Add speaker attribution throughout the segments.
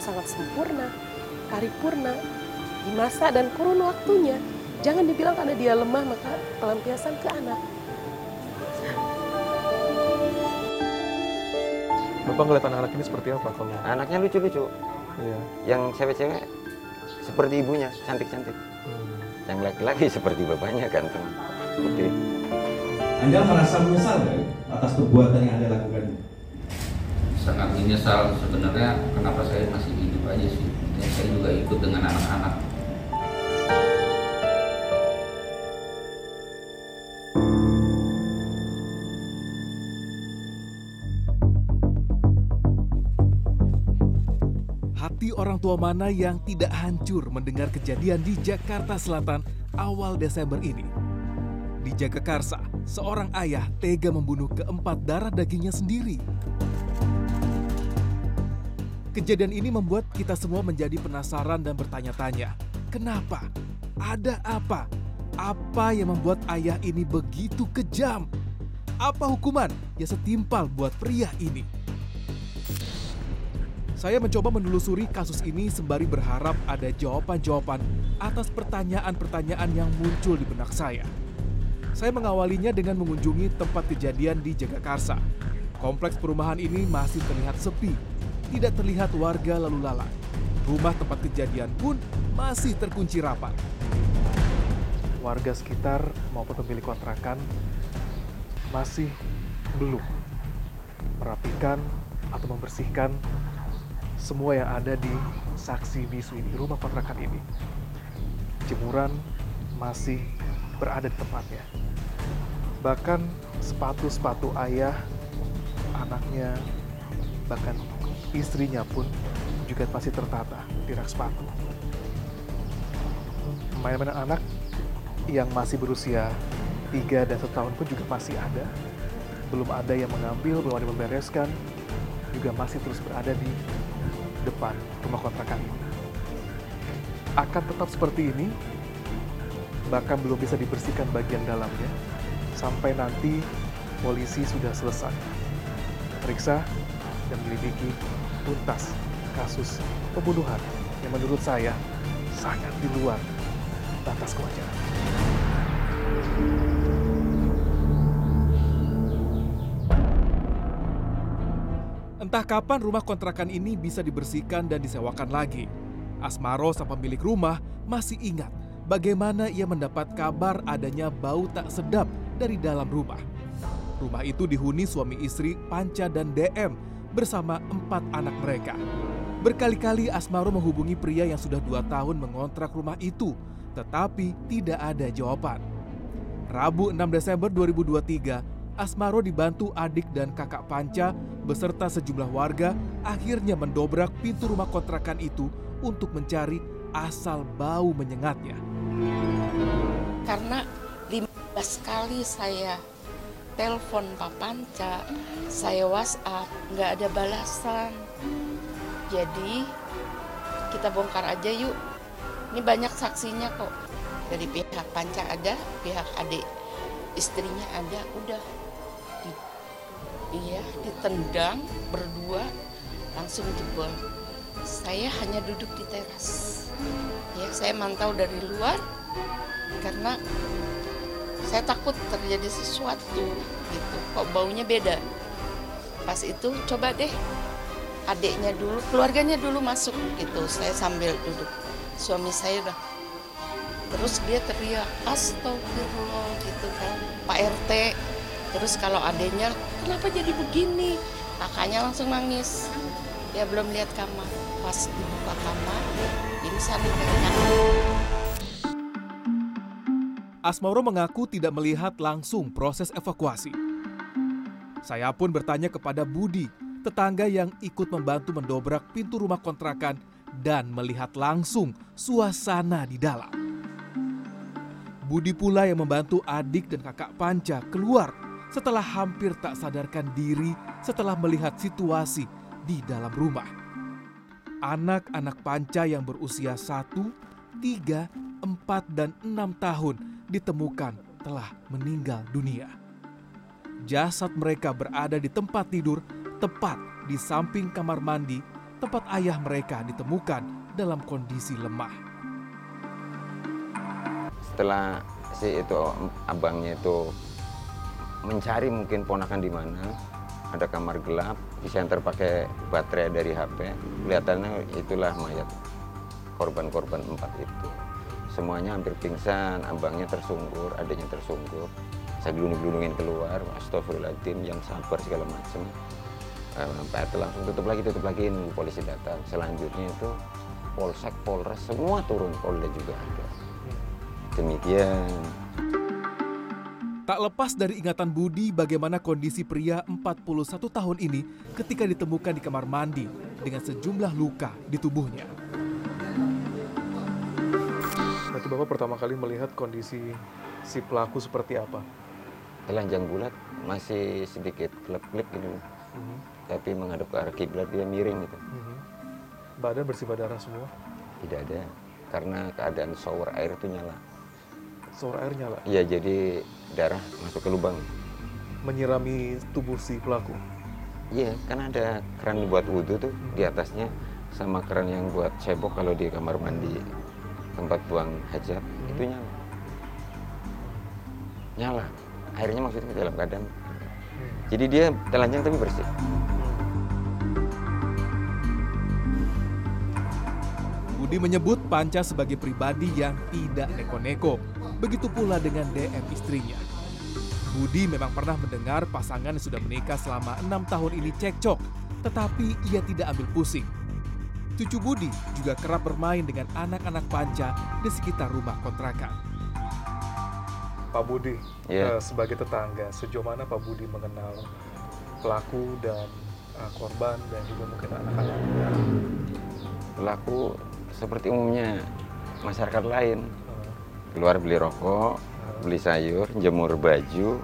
Speaker 1: Ciptakan sangat sempurna, paripurna, di masa dan kurun waktunya. Jangan dibilang karena dia lemah maka pelampiasan ke anak.
Speaker 2: Bapak ngeliat anak-anak ini seperti apa kalau?
Speaker 3: Anaknya lucu-lucu.
Speaker 2: Iya.
Speaker 3: Yang cewek-cewek seperti ibunya, cantik-cantik.
Speaker 2: Hmm.
Speaker 3: Yang laki-laki seperti bapaknya ganteng. Itu.
Speaker 4: Anda merasa menyesal nggak atas perbuatan yang Anda lakukan?
Speaker 5: Sangat menyesal sebenarnya kenapa saya masih hidup aja sih dan saya juga ikut dengan anak-anak
Speaker 6: Hati orang tua mana yang tidak hancur mendengar kejadian di Jakarta Selatan awal Desember ini? Di Jagakarsa, seorang ayah tega membunuh keempat darah dagingnya sendiri. Kejadian ini membuat kita semua menjadi penasaran dan bertanya-tanya, kenapa? Ada apa? Apa yang membuat ayah ini begitu kejam? Apa hukuman yang setimpal buat pria ini? Saya mencoba menelusuri kasus ini sembari berharap ada jawaban-jawaban atas pertanyaan-pertanyaan yang muncul di benak saya. Saya mengawalinya dengan mengunjungi tempat kejadian di Jagakarsa. Kompleks perumahan ini masih terlihat sepi, tidak terlihat warga lalu lalang. Rumah tempat kejadian pun masih terkunci rapat. Warga sekitar maupun pemilik kontrakan masih belum merapikan atau membersihkan semua yang ada di saksi bisu ini, rumah kontrakan ini. Jemuran masih berada di tempatnya. Bahkan sepatu-sepatu ayah, anaknya, bahkan istrinya pun juga masih tertata di rak sepatu. Mainan-mainan anak yang masih berusia 3 dan 1 tahun pun juga masih ada. Belum ada yang mengambil, belum ada yang membereskan, juga masih terus berada di depan rumah kontrakan ini. Akan tetap seperti ini, bahkan belum bisa dibersihkan bagian dalamnya, sampai nanti polisi sudah selesai periksa dan menyelidiki tuntas kasus pembunuhan yang menurut saya sangat di luar batas kewajaran. Entah kapan rumah kontrakan ini bisa dibersihkan dan disewakan lagi. Asmaro sang pemilik rumah masih ingat bagaimana ia mendapat kabar adanya bau tak sedap dari dalam rumah. Rumah itu dihuni suami istri Panca dan DM bersama empat anak mereka. Berkali-kali Asmaro menghubungi pria yang sudah dua tahun mengontrak rumah itu, tetapi tidak ada jawaban. Rabu 6 Desember 2023, Asmaro dibantu adik dan kakak Panca beserta sejumlah warga akhirnya mendobrak pintu rumah kontrakan itu untuk mencari asal bau menyengatnya.
Speaker 7: karena 15 kali saya telepon Pak Panca, saya WhatsApp, nggak ada balasan. Jadi kita bongkar aja yuk. Ini banyak saksinya kok. Dari pihak Panca ada, pihak adik istrinya ada, udah. Di- iya, ditendang berdua langsung jebol. Saya hanya duduk di teras. Ya, saya mantau dari luar karena saya takut terjadi sesuatu gitu. Kok baunya beda? Pas itu coba deh adiknya dulu keluarganya dulu masuk gitu. Saya sambil duduk. Suami saya udah terus dia teriak astagfirullah gitu kan. Pak RT terus kalau adiknya kenapa jadi begini? Kakaknya langsung nangis. Dia belum lihat kamar. Pas dibuka kamar pingsan kayaknya
Speaker 6: Asmauro mengaku tidak melihat langsung proses evakuasi. Saya pun bertanya kepada Budi, tetangga yang ikut membantu mendobrak pintu rumah kontrakan dan melihat langsung suasana di dalam. Budi pula yang membantu adik dan kakak Panca keluar setelah hampir tak sadarkan diri setelah melihat situasi di dalam rumah. Anak-anak Panca yang berusia satu, tiga, empat, dan enam tahun ditemukan telah meninggal dunia. Jasad mereka berada di tempat tidur tepat di samping kamar mandi tempat ayah mereka ditemukan dalam kondisi lemah.
Speaker 3: Setelah si itu abangnya itu mencari mungkin ponakan di mana, ada kamar gelap, disenter pakai baterai dari HP, kelihatannya itulah mayat korban-korban empat itu. Semuanya hampir pingsan, abangnya tersungkur, adanya tersungkur. Saya gelundung-gelundungin keluar, astagfirullahaladzim, yang sabar segala macam. Eh, Pak RT langsung tutup lagi, tutup lagi, nunggu polisi datang. Selanjutnya itu Polsek, Polres, semua turun, Polda juga ada. Demikian.
Speaker 6: Tak lepas dari ingatan Budi bagaimana kondisi pria 41 tahun ini ketika ditemukan di kamar mandi dengan sejumlah luka di tubuhnya.
Speaker 2: Bapak pertama kali melihat kondisi si pelaku seperti apa?
Speaker 3: Telanjang bulat masih sedikit klep-klep gitu.
Speaker 2: Mhm.
Speaker 3: Tapi menghadap ke arah kiblat dia miring gitu.
Speaker 2: Mhm. Badan bersifat darah semua,
Speaker 3: Tidak ada. Karena keadaan shower air itu nyala.
Speaker 2: suara air nyala,
Speaker 3: Iya jadi darah masuk ke lubang.
Speaker 2: menyirami tubuh si pelaku.
Speaker 3: Iya kan ada keran buat wudhu tuh di atasnya sama keran yang buat cebok kalau di kamar mandi tempat buang hajat itu nyala. Nyala. Airnya maksudnya dalam keadaan. Jadi dia telanjang tapi bersih.
Speaker 6: Budi menyebut Panca sebagai pribadi yang tidak neko-neko. Begitu pula dengan DM istrinya. Budi memang pernah mendengar pasangan yang sudah menikah selama enam tahun ini cekcok, tetapi ia tidak ambil pusing. Cucu Budi juga kerap bermain dengan anak-anak Panca di sekitar rumah kontrakan.
Speaker 2: Pak Budi,
Speaker 3: Iya.
Speaker 2: eh, sebagai tetangga, sejauh mana Pak Budi mengenal pelaku dan eh, korban dan juga mungkin anak-anaknya?
Speaker 3: Pelaku seperti umumnya masyarakat lain.
Speaker 2: Eh,
Speaker 3: Keluar beli rokok, beli sayur, jemur baju.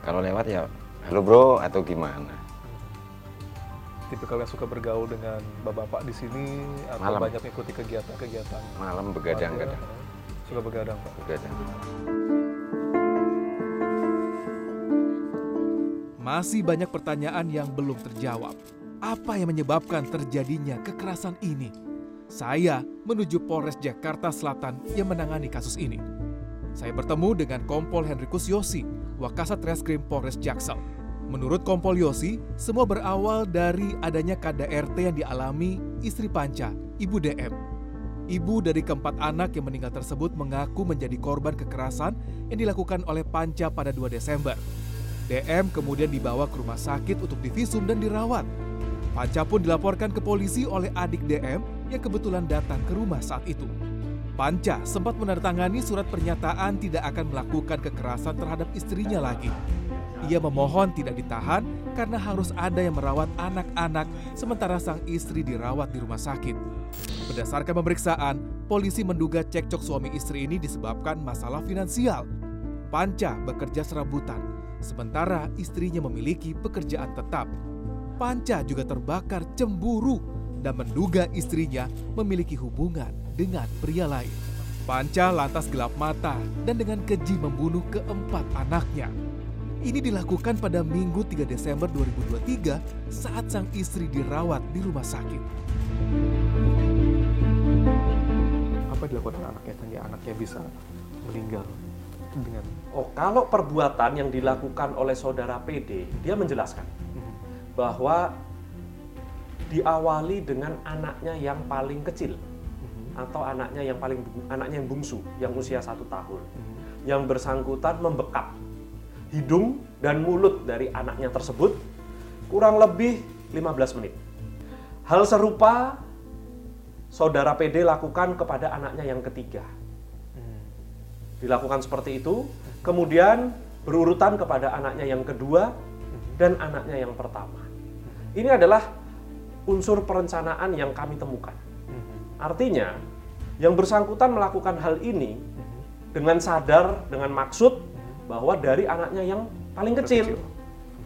Speaker 3: Kalau lewat ya, halo bro atau gimana.
Speaker 2: Tipikal yang suka bergaul dengan bapak-bapak di sini atau
Speaker 3: Malam.
Speaker 2: banyak mengikuti kegiatan-kegiatan
Speaker 3: Malam begadang
Speaker 2: warga?
Speaker 3: kadang.
Speaker 2: Eh, Suka begadang Pak.
Speaker 3: Begadang.
Speaker 6: Masih banyak pertanyaan yang belum terjawab. Apa yang menyebabkan terjadinya kekerasan ini? Saya menuju Polres Jakarta Selatan yang menangani kasus ini. Saya bertemu dengan Kompol Henrikus Yosi, Wakasat Reskrim Polres Jaksel. Menurut Kompol Yosi, semua berawal dari adanya KDRT yang dialami istri Panca, Ibu DM. Ibu dari keempat anak yang meninggal tersebut mengaku menjadi korban kekerasan yang dilakukan oleh Panca pada 2 Desember. DM kemudian dibawa ke rumah sakit untuk divisum dan dirawat. Panca pun dilaporkan ke polisi oleh adik DM yang kebetulan datang ke rumah saat itu. Panca sempat menandatangani surat pernyataan tidak akan melakukan kekerasan terhadap istrinya lagi. Ia memohon tidak ditahan karena harus ada yang merawat anak-anak sementara sang istri dirawat di rumah sakit. Berdasarkan pemeriksaan, polisi menduga cekcok suami istri ini disebabkan masalah finansial. Panca bekerja serabutan, sementara istrinya memiliki pekerjaan tetap. Panca juga terbakar cemburu dan menduga istrinya memiliki hubungan dengan pria lain. Panca lantas gelap mata dan dengan keji membunuh keempat anaknya. Ini dilakukan pada Minggu 3 Desember 2023 saat sang istri dirawat di rumah sakit.
Speaker 2: Apa yang dilakukan anaknya? Sehingga anaknya bisa meninggal dengan
Speaker 8: Oh, kalau perbuatan yang dilakukan oleh saudara PD, dia menjelaskan bahwa diawali dengan anaknya yang paling kecil atau anaknya yang paling anaknya yang bungsu yang usia satu tahun. Yang bersangkutan membekap hidung dan mulut dari anaknya tersebut kurang lebih 15 menit. Hal serupa saudara PD lakukan kepada anaknya yang ketiga. Dilakukan seperti itu, kemudian berurutan kepada anaknya yang kedua dan anaknya yang pertama. Ini adalah unsur perencanaan yang kami temukan. Artinya, yang bersangkutan melakukan hal ini dengan sadar, dengan maksud bahwa dari anaknya yang paling kecil.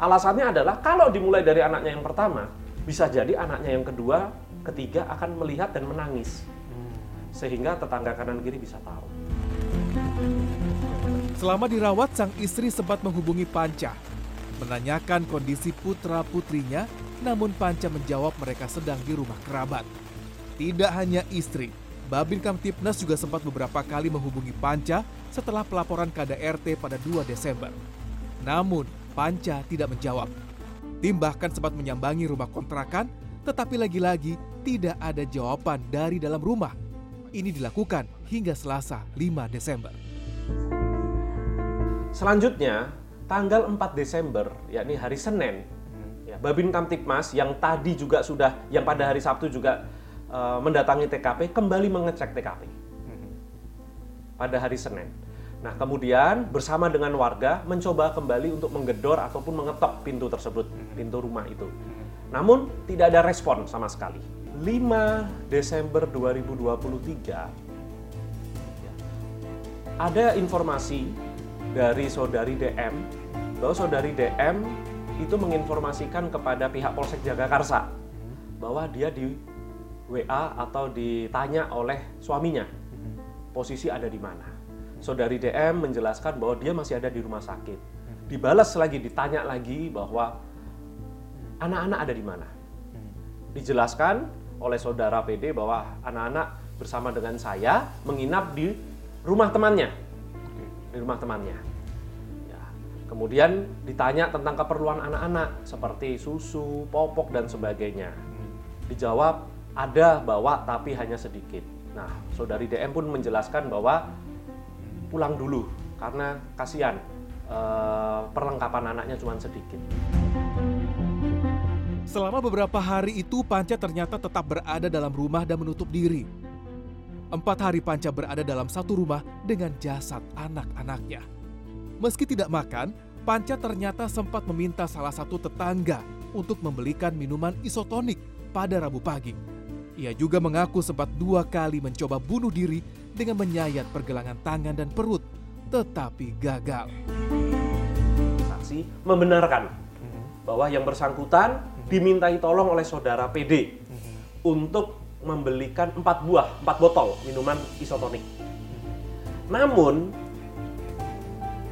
Speaker 8: Alasannya adalah kalau dimulai dari anaknya yang pertama, bisa jadi anaknya yang kedua, ketiga akan melihat dan menangis. Sehingga tetangga kanan kiri bisa tahu.
Speaker 6: Selama dirawat, sang istri sempat menghubungi Panca, menanyakan kondisi putra-putrinya namun Panca menjawab mereka sedang di rumah kerabat. Tidak hanya istri, Babin Kamtipnas juga sempat beberapa kali menghubungi Panca setelah pelaporan KDRT pada 2 Desember. Namun, Panca tidak menjawab. Tim bahkan sempat menyambangi rumah kontrakan, tetapi lagi-lagi tidak ada jawaban dari dalam rumah. Ini dilakukan hingga Selasa 5 Desember.
Speaker 8: Selanjutnya, tanggal 4 Desember, yakni hari Senin, ya, Babin Kamtipmas yang tadi juga sudah, yang pada hari Sabtu juga eh, mendatangi TKP, kembali mengecek TKP pada hari Senin. Nah, kemudian bersama dengan warga mencoba kembali untuk menggedor ataupun mengetok pintu tersebut, pintu rumah itu. Namun tidak ada respon sama sekali. 5 Desember 2023 ya, ada informasi dari saudari DM bahwa saudari DM itu menginformasikan kepada pihak Polsek Jagakarsa bahwa dia di WA atau ditanya oleh suaminya posisi ada di mana. Saudari DM menjelaskan bahwa dia masih ada di rumah sakit. Dibalas lagi, ditanya lagi bahwa anak-anak ada di mana. Dijelaskan oleh saudara PD bahwa anak-anak bersama dengan saya menginap di rumah temannya. Di rumah temannya. Ya. Kemudian ditanya tentang keperluan anak-anak seperti susu, popok dan sebagainya. Dijawab ada bawa tapi hanya sedikit. Nah, saudari DM pun menjelaskan bahwa pulang dulu karena kasihan eh, perlengkapan anaknya cuma sedikit.
Speaker 6: Selama beberapa hari itu Panca ternyata tetap berada dalam rumah dan menutup diri. Empat hari Panca berada dalam satu rumah dengan jasad anak-anaknya. Meski tidak makan, Panca ternyata sempat meminta salah satu tetangga untuk membelikan minuman isotonik pada Rabu pagi. Ia juga mengaku sempat dua kali mencoba bunuh diri dengan menyayat pergelangan tangan dan perut, tetapi gagal.
Speaker 8: Saksi membenarkan bahwa yang bersangkutan dimintai tolong oleh saudara PD untuk membelikan empat buah, empat botol minuman isotonik. Namun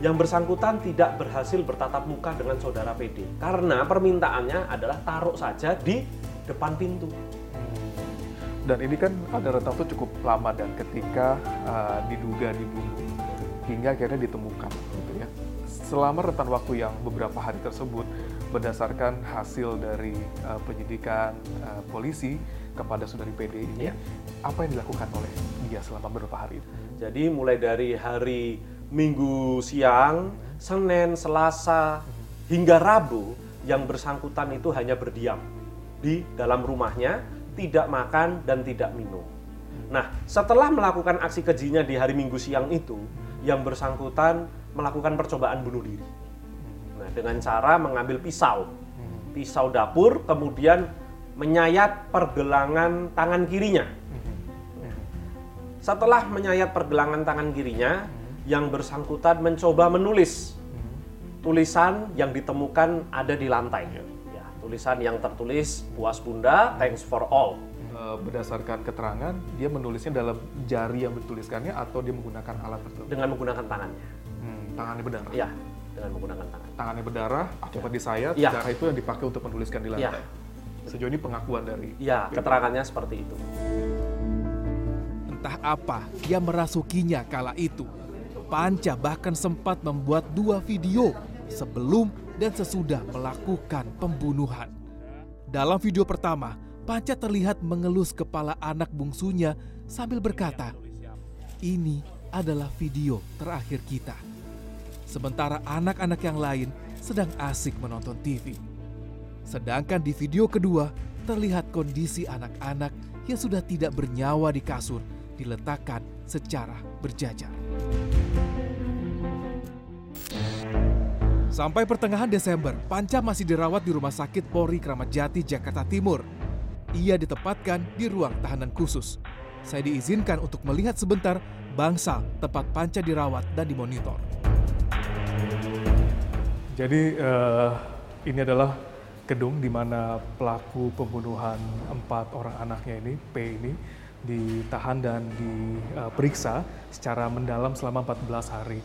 Speaker 8: yang bersangkutan tidak berhasil bertatap muka dengan saudara PD karena permintaannya adalah taruh saja di depan pintu.
Speaker 2: Dan ini kan ada rentang waktu cukup lama dan ketika uh, diduga dibunuh hingga akhirnya ditemukan gitu ya. Selama rentan waktu yang beberapa hari tersebut berdasarkan hasil dari uh, penyidikan uh, polisi kepada saudari PD ini,
Speaker 8: Ya.
Speaker 2: apa yang dilakukan oleh dia selama beberapa hari itu?
Speaker 8: Jadi mulai dari hari Minggu siang, Senin, Selasa, hingga Rabu yang bersangkutan itu hanya berdiam di dalam rumahnya, tidak makan dan tidak minum. Nah, setelah melakukan aksi kejinya di hari Minggu siang itu, yang bersangkutan melakukan percobaan bunuh diri. Nah, dengan cara mengambil pisau, pisau dapur, kemudian menyayat pergelangan tangan kirinya. Setelah menyayat pergelangan tangan kirinya, yang bersangkutan mencoba menulis tulisan yang ditemukan ada di lantai. Ya, tulisan yang tertulis puas bunda, thanks for all.
Speaker 2: Uh, berdasarkan keterangan, dia menulisnya dalam jari yang dituliskannya atau dia menggunakan alat tertentu?
Speaker 8: Dengan menggunakan tangannya.
Speaker 2: Hmm, tangannya berdarah.
Speaker 8: Ya, dengan menggunakan tangan.
Speaker 2: Tangannya berdarah, akibat disayat,
Speaker 8: Iya.
Speaker 2: darah itu yang dipakai untuk menuliskan di lantai.
Speaker 8: Iya.
Speaker 2: Sejauh ini pengakuan dari
Speaker 8: Ya, keterangannya seperti itu.
Speaker 6: Entah apa yang merasukinya kala itu. Panca bahkan sempat membuat dua video sebelum dan sesudah melakukan pembunuhan. Dalam video pertama, Panca terlihat mengelus kepala anak bungsunya sambil berkata, "Ini adalah video terakhir kita." Sementara anak-anak yang lain sedang asik menonton TV. Sedangkan di video kedua, terlihat kondisi anak-anak yang sudah tidak bernyawa di kasur diletakkan secara berjajar. Sampai pertengahan Desember, Panca masih dirawat di Rumah Sakit Polri Kramat Jati, Jakarta Timur. Ia ditempatkan di ruang tahanan khusus. Saya diizinkan untuk melihat sebentar bangsal tempat Panca dirawat dan dimonitor.
Speaker 2: Jadi eh, ini adalah gedung di mana pelaku pembunuhan empat orang anaknya ini, P ini, ditahan dan diperiksa secara mendalam selama 14 hari.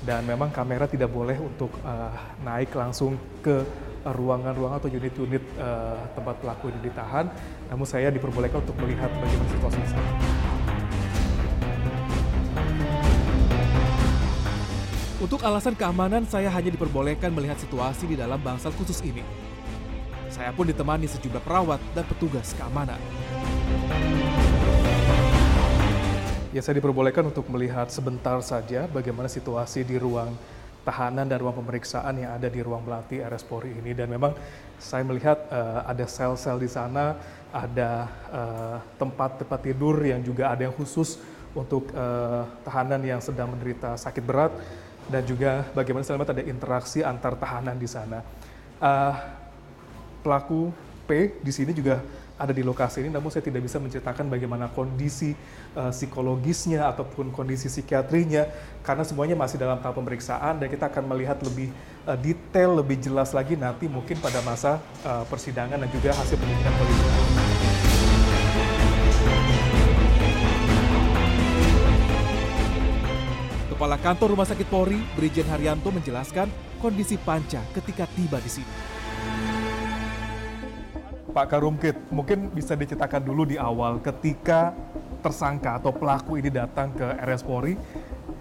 Speaker 2: Dan memang kamera tidak boleh untuk eh, naik langsung ke uh, ruangan-ruangan atau unit-unit uh, tempat pelaku ini ditahan. Namun saya diperbolehkan untuk melihat bagaimana situasi sana.
Speaker 6: Untuk alasan keamanan, saya hanya diperbolehkan melihat situasi di dalam bangsal khusus ini. Saya pun ditemani sejumlah perawat dan petugas keamanan.
Speaker 2: Ya, saya diperbolehkan untuk melihat sebentar saja bagaimana situasi di ruang tahanan dan ruang pemeriksaan yang ada di ruang belati RS Polri ini. Dan memang saya melihat uh, ada sel-sel di sana, ada tempat-tempat uh, tidur yang juga ada yang khusus untuk uh, tahanan yang sedang menderita sakit berat dan juga bagaimana lihat ada interaksi antar tahanan di sana. Uh, pelaku P di sini juga ada di lokasi ini, namun saya tidak bisa menceritakan bagaimana kondisi uh, psikologisnya ataupun kondisi psikiatrinya, karena semuanya masih dalam tahap pemeriksaan dan kita akan melihat lebih uh, detail, lebih jelas lagi nanti mungkin pada masa uh, persidangan dan juga hasil penyidikan polisi.
Speaker 6: Kepala Kantor Rumah Sakit Polri, Brigjen Haryanto menjelaskan kondisi Panca ketika tiba di sini.
Speaker 2: Pak Karumkit, mungkin bisa diceritakan dulu di awal ketika tersangka atau pelaku ini datang ke RS Polri,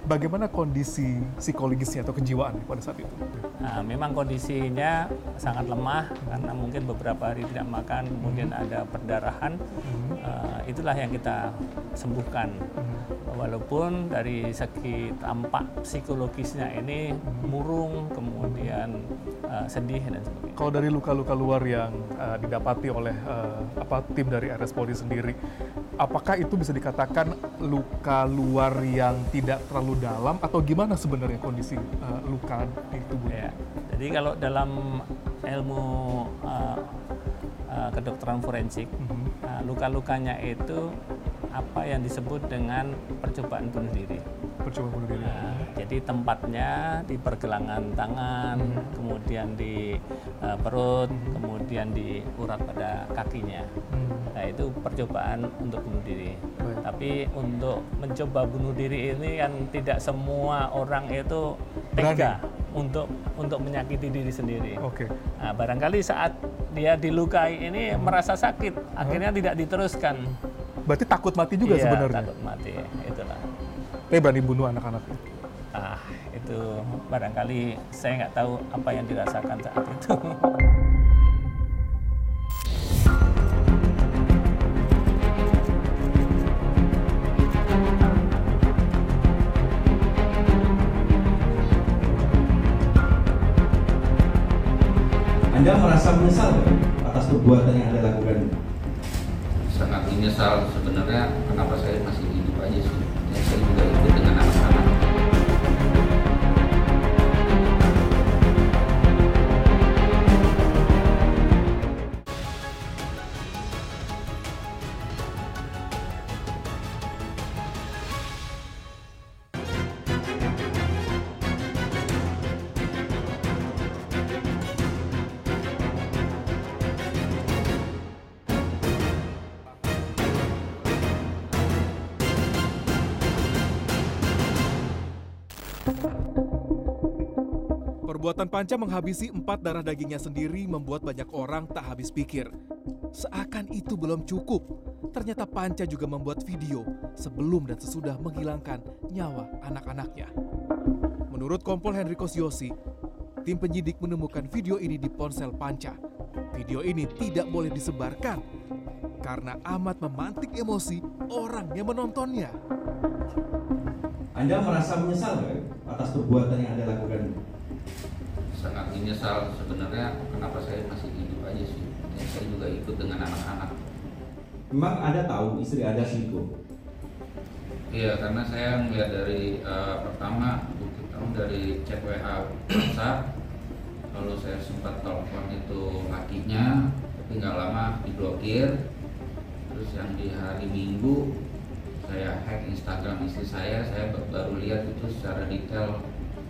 Speaker 2: bagaimana kondisi psikologisnya atau kejiwaan pada saat itu?
Speaker 9: Nah, memang kondisinya sangat lemah karena mungkin beberapa hari tidak makan, kemudian hmm. ada perdarahan. Hmm. Uh, itulah yang kita sembuhkan. Hmm. Walaupun dari segi tampak psikologisnya ini murung, kemudian uh, sedih dan sebagainya.
Speaker 2: Kalau dari luka-luka luar yang uh, didapati oleh uh, apa tim dari RS Polri sendiri, apakah itu bisa dikatakan luka luar yang tidak terlalu dalam atau gimana sebenarnya kondisi uh, luka di tubuh?
Speaker 9: Ya. Jadi kalau dalam ilmu uh, uh, kedokteran forensik, mm -hmm. uh, luka-lukanya itu apa yang disebut dengan percobaan bunuh diri.
Speaker 2: Percobaan bunuh diri. Nah,
Speaker 9: jadi tempatnya di pergelangan tangan, hmm. kemudian di uh, perut, hmm. kemudian di urat pada kakinya. Hmm. Nah itu percobaan untuk bunuh diri. Baik. Tapi untuk mencoba bunuh diri ini kan tidak semua orang itu tega untuk untuk menyakiti diri sendiri.
Speaker 2: Oke. Okay.
Speaker 9: Nah, barangkali saat dia dilukai ini hmm. merasa sakit, akhirnya hmm. tidak diteruskan.
Speaker 2: Berarti takut mati juga
Speaker 9: iya,
Speaker 2: sebenarnya.
Speaker 9: takut mati, itulah.
Speaker 2: Tapi berani bunuh anak-anak
Speaker 9: Ah, itu barangkali saya nggak tahu apa yang dirasakan saat itu.
Speaker 4: Anda merasa menyesal atas perbuatan yang Anda lakukan?
Speaker 5: sangat menyesal sebenarnya kenapa
Speaker 6: Perbuatan Panca menghabisi empat darah dagingnya sendiri membuat banyak orang tak habis pikir. Seakan itu belum cukup, ternyata Panca juga membuat video sebelum dan sesudah menghilangkan nyawa anak-anaknya. Menurut Kompol Henrikos Yosi, tim penyidik menemukan video ini di ponsel Panca. Video ini tidak boleh disebarkan karena amat memantik emosi orang yang menontonnya.
Speaker 4: Anda merasa menyesal atas perbuatan yang Anda lakukan?
Speaker 5: Sangat menyesal sebenarnya kenapa saya masih hidup aja sih. Ya, saya juga ikut dengan anak-anak.
Speaker 4: Memang anda tahu istri anda selingkuh?
Speaker 5: Iya karena saya melihat dari uh, pertama bukti tahu dari WA WhatsApp lalu saya sempat telepon itu lakinya tapi nggak lama diblokir. Terus yang di hari Minggu saya hack Instagram istri saya saya baru lihat itu secara detail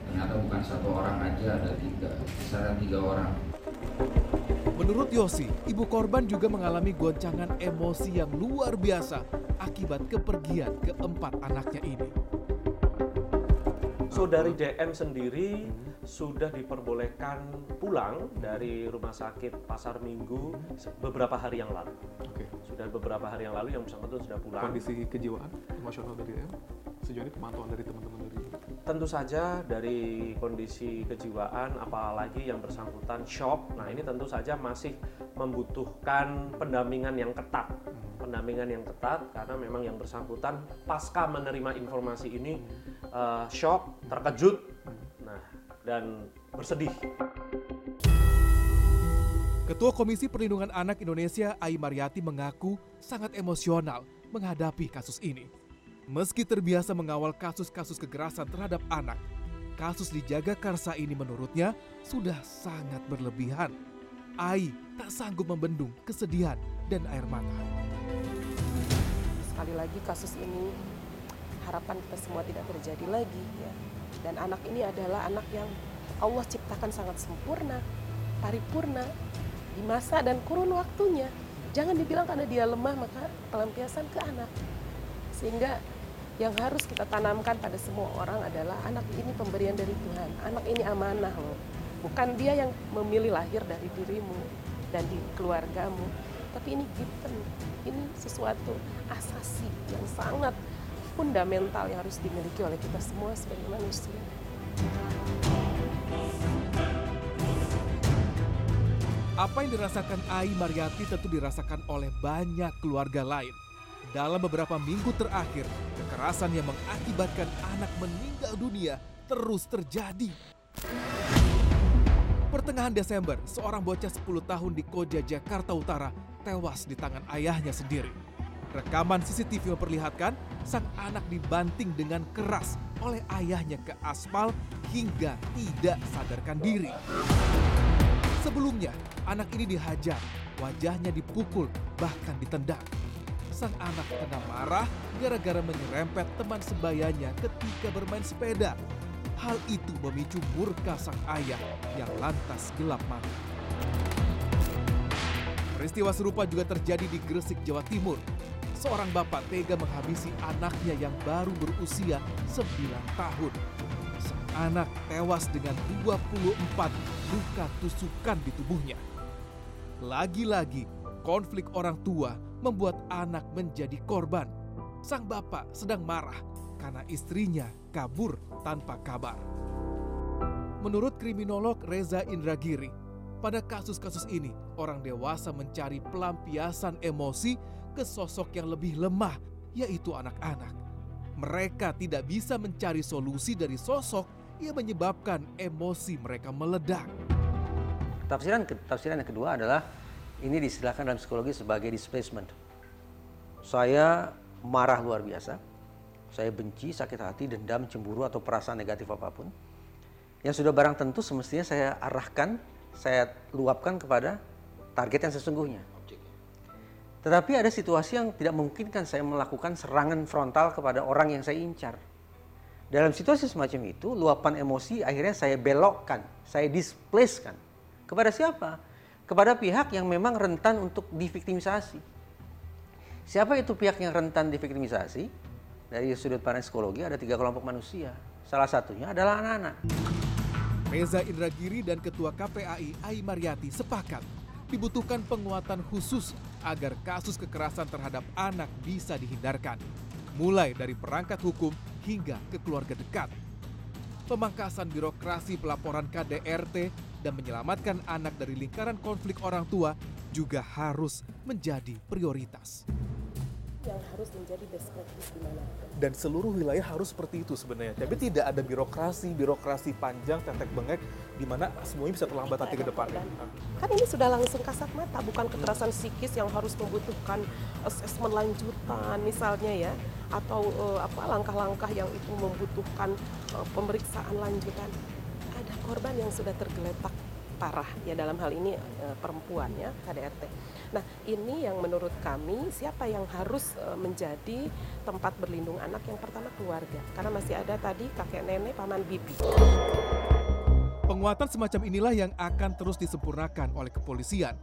Speaker 5: ternyata bukan satu orang aja ada tiga kisaran tiga orang
Speaker 6: Menurut Yosi, ibu korban juga mengalami goncangan emosi yang luar biasa akibat kepergian keempat anaknya ini.
Speaker 8: So dari DM sendiri sudah diperbolehkan pulang dari rumah sakit Pasar Minggu beberapa hari yang lalu.
Speaker 2: Oke.
Speaker 8: Sudah beberapa hari yang lalu yang bersangkutan sudah pulang.
Speaker 2: Kondisi kejiwaan emosional dari em sejauh ini pemantauan dari teman-teman dari
Speaker 8: Tentu saja dari kondisi kejiwaan, apalagi yang bersangkutan shock. Nah ini tentu saja masih membutuhkan pendampingan yang ketat, pendampingan yang ketat karena memang yang bersangkutan pasca menerima informasi ini eh, shock, terkejut, nah dan bersedih.
Speaker 6: Ketua Komisi Perlindungan Anak Indonesia, Ai Mariati mengaku sangat emosional menghadapi kasus ini. Meski terbiasa mengawal kasus-kasus kekerasan terhadap anak, kasus di Jagakarsa ini menurutnya sudah sangat berlebihan. Ai tak sanggup membendung kesedihan dan air mata.
Speaker 1: Sekali lagi kasus ini harapan kita semua tidak terjadi lagi ya. Dan anak ini adalah anak yang Allah ciptakan sangat sempurna, paripurna di masa dan kurun waktunya. Jangan dibilang karena dia lemah maka pelampiasan ke anak. Sehingga yang harus kita tanamkan pada semua orang adalah anak ini pemberian dari Tuhan. Anak ini amanah loh. Bukan dia yang memilih lahir dari dirimu dan di keluargamu. Tapi ini given, ini sesuatu asasi yang sangat fundamental yang harus dimiliki oleh kita semua sebagai manusia.
Speaker 6: Apa yang dirasakan Ai Mariati tentu dirasakan oleh banyak keluarga lain. Dalam beberapa minggu terakhir, kekerasan yang mengakibatkan anak meninggal dunia terus terjadi. Pertengahan Desember, seorang bocah 10 tahun di Koja, Jakarta Utara tewas di tangan ayahnya sendiri. Rekaman CCTV memperlihatkan sang anak dibanting dengan keras oleh ayahnya ke aspal hingga tidak sadarkan diri. Sebelumnya, anak ini dihajar, wajahnya dipukul, bahkan ditendang. Sang anak tengah marah gara-gara menyerempet teman sebayanya ketika bermain sepeda. Hal itu memicu murka sang ayah yang lantas gelap mata. Peristiwa serupa juga terjadi di Gresik, Jawa Timur. Seorang bapak tega menghabisi anaknya yang baru berusia 9 tahun. Sang anak tewas dengan 24 luka tusukan di tubuhnya. Lagi-lagi, konflik orang tua membuat anak menjadi korban. Sang bapak sedang marah karena istrinya kabur tanpa kabar. Menurut kriminolog Reza Indragiri, pada kasus-kasus ini orang dewasa mencari pelampiasan emosi ke sosok yang lebih lemah, yaitu anak-anak. Mereka tidak bisa mencari solusi dari sosok yang menyebabkan emosi mereka meledak.
Speaker 10: Tafsiran tafsiran yang kedua adalah ini diistilahkan dalam psikologi sebagai displacement. Saya marah luar biasa. Saya benci, sakit hati, dendam, cemburu atau perasaan negatif apa pun. Yang sudah barang tentu semestinya saya arahkan, saya luapkan kepada target yang sesungguhnya. Tetapi ada situasi yang tidak memungkinkan saya melakukan serangan frontal kepada orang yang saya incar. Dalam situasi semacam itu, luapan emosi akhirnya saya belokkan, saya displacekan. Kepada siapa? Kepada pihak yang memang rentan untuk diviktimisasi. Siapa itu pihak yang rentan diviktimisasi? Dari sudut pandang psikologi ada tiga kelompok manusia. Salah satunya adalah anak-anak.
Speaker 6: Reza Indragiri dan Ketua KPAI Ai Mariati sepakat dibutuhkan penguatan khusus agar kasus kekerasan terhadap anak bisa dihindarkan. Mulai dari perangkat hukum hingga ke keluarga dekat. Pemangkasan birokrasi pelaporan KDRT dan menyelamatkan anak dari lingkaran konflik orang tua juga harus menjadi prioritas.
Speaker 1: Yang harus menjadi best practice di mana
Speaker 2: dan seluruh wilayah harus seperti itu sebenarnya. Tapi tidak ada birokrasi, birokrasi panjang, tetek bengek, di mana semuanya bisa terlambat nanti ke depannya.
Speaker 1: Kan ini sudah langsung kasat mata, bukan kekerasan psikis yang harus membutuhkan asesmen lanjutan misalnya ya, atau eh, apa langkah-langkah yang itu membutuhkan eh, pemeriksaan lanjutan. Korban yang sudah tergeletak parah ya dalam hal ini eh, perempuan ya KDRT. Nah ini yang menurut kami siapa yang harus eh, menjadi tempat berlindung anak yang pertama keluarga karena masih ada tadi kakek nenek paman bibi.
Speaker 6: Penguatan semacam inilah yang akan terus disempurnakan oleh kepolisian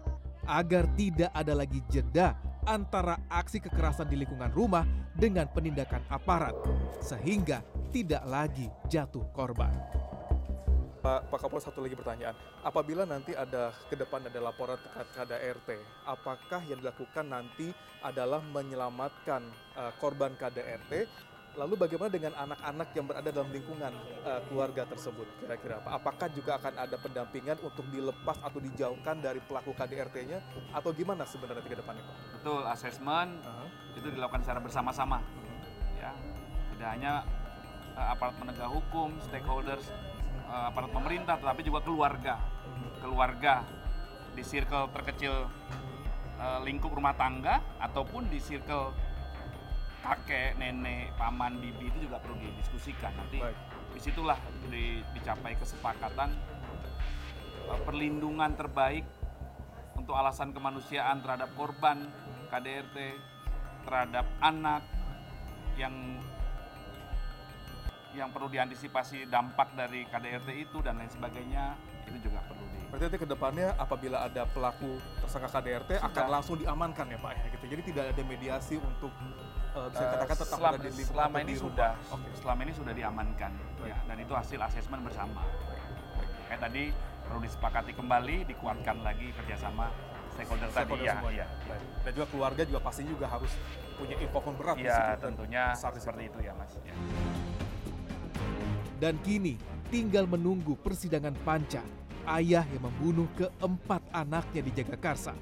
Speaker 6: agar tidak ada lagi jeda antara aksi kekerasan di lingkungan rumah dengan penindakan aparat sehingga tidak lagi jatuh korban.
Speaker 2: Pak Pak Kapolres satu lagi pertanyaan. Apabila nanti ada ke depan ada laporan terkait KDRT, apakah yang dilakukan nanti adalah menyelamatkan uh, korban KDRT? Lalu bagaimana dengan anak-anak yang berada dalam lingkungan uh, keluarga tersebut? Kira-kira apa? Apakah juga akan ada pendampingan untuk dilepas atau dijauhkan dari pelaku KDRT-nya? Atau gimana sebenarnya ke depannya, Pak?
Speaker 11: Betul, asesmen
Speaker 2: Uh-huh.
Speaker 11: itu dilakukan secara bersama-sama. Ya, tidak hanya uh, aparat penegak hukum, stakeholders, uh, aparat pemerintah, tetapi juga keluarga. Keluarga di circle terkecil uh, lingkup rumah tangga ataupun di circle kakek, nenek, paman, bibi itu juga perlu didiskusikan. Nanti
Speaker 2: Baik.
Speaker 11: di situlah di- dicapai kesepakatan uh, perlindungan terbaik untuk alasan kemanusiaan terhadap korban KDRT, terhadap anak yang yang perlu diantisipasi dampak dari KDRT itu dan lain sebagainya itu juga perlu di
Speaker 2: Berarti nanti ke depannya apabila ada pelaku tersangka KDRT akan
Speaker 11: Sudah.
Speaker 2: langsung diamankan ya Pak ya gitu. Jadi tidak ada mediasi untuk uh, bisa
Speaker 11: Eh,
Speaker 2: dikatakan tetap
Speaker 11: selama,
Speaker 2: ada di
Speaker 11: selama ini
Speaker 2: di
Speaker 11: sudah
Speaker 2: Oke.
Speaker 11: selama ini sudah diamankan ya dan itu hasil asesmen bersama kayak tadi perlu disepakati kembali dikuatkan lagi kerjasama stakeholder tadi ya ya
Speaker 2: Baik. Dan juga keluarga juga pasti juga harus punya involvement berat di situ
Speaker 11: ya tentunya seperti itu ya mas ya.
Speaker 6: Dan kini tinggal menunggu persidangan Panca, ayah yang membunuh keempat anaknya di Jagakarsa.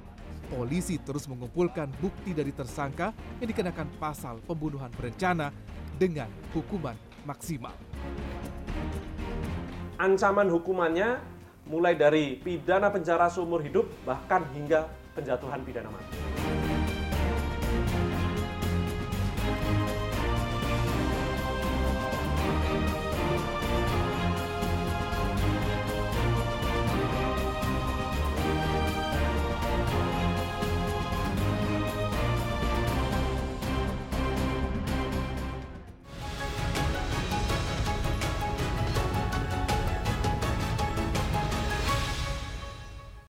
Speaker 6: Polisi terus mengumpulkan bukti dari tersangka yang dikenakan pasal pembunuhan berencana dengan hukuman maksimal.
Speaker 8: Ancaman hukumannya mulai dari pidana penjara seumur hidup bahkan hingga penjatuhan pidana mati.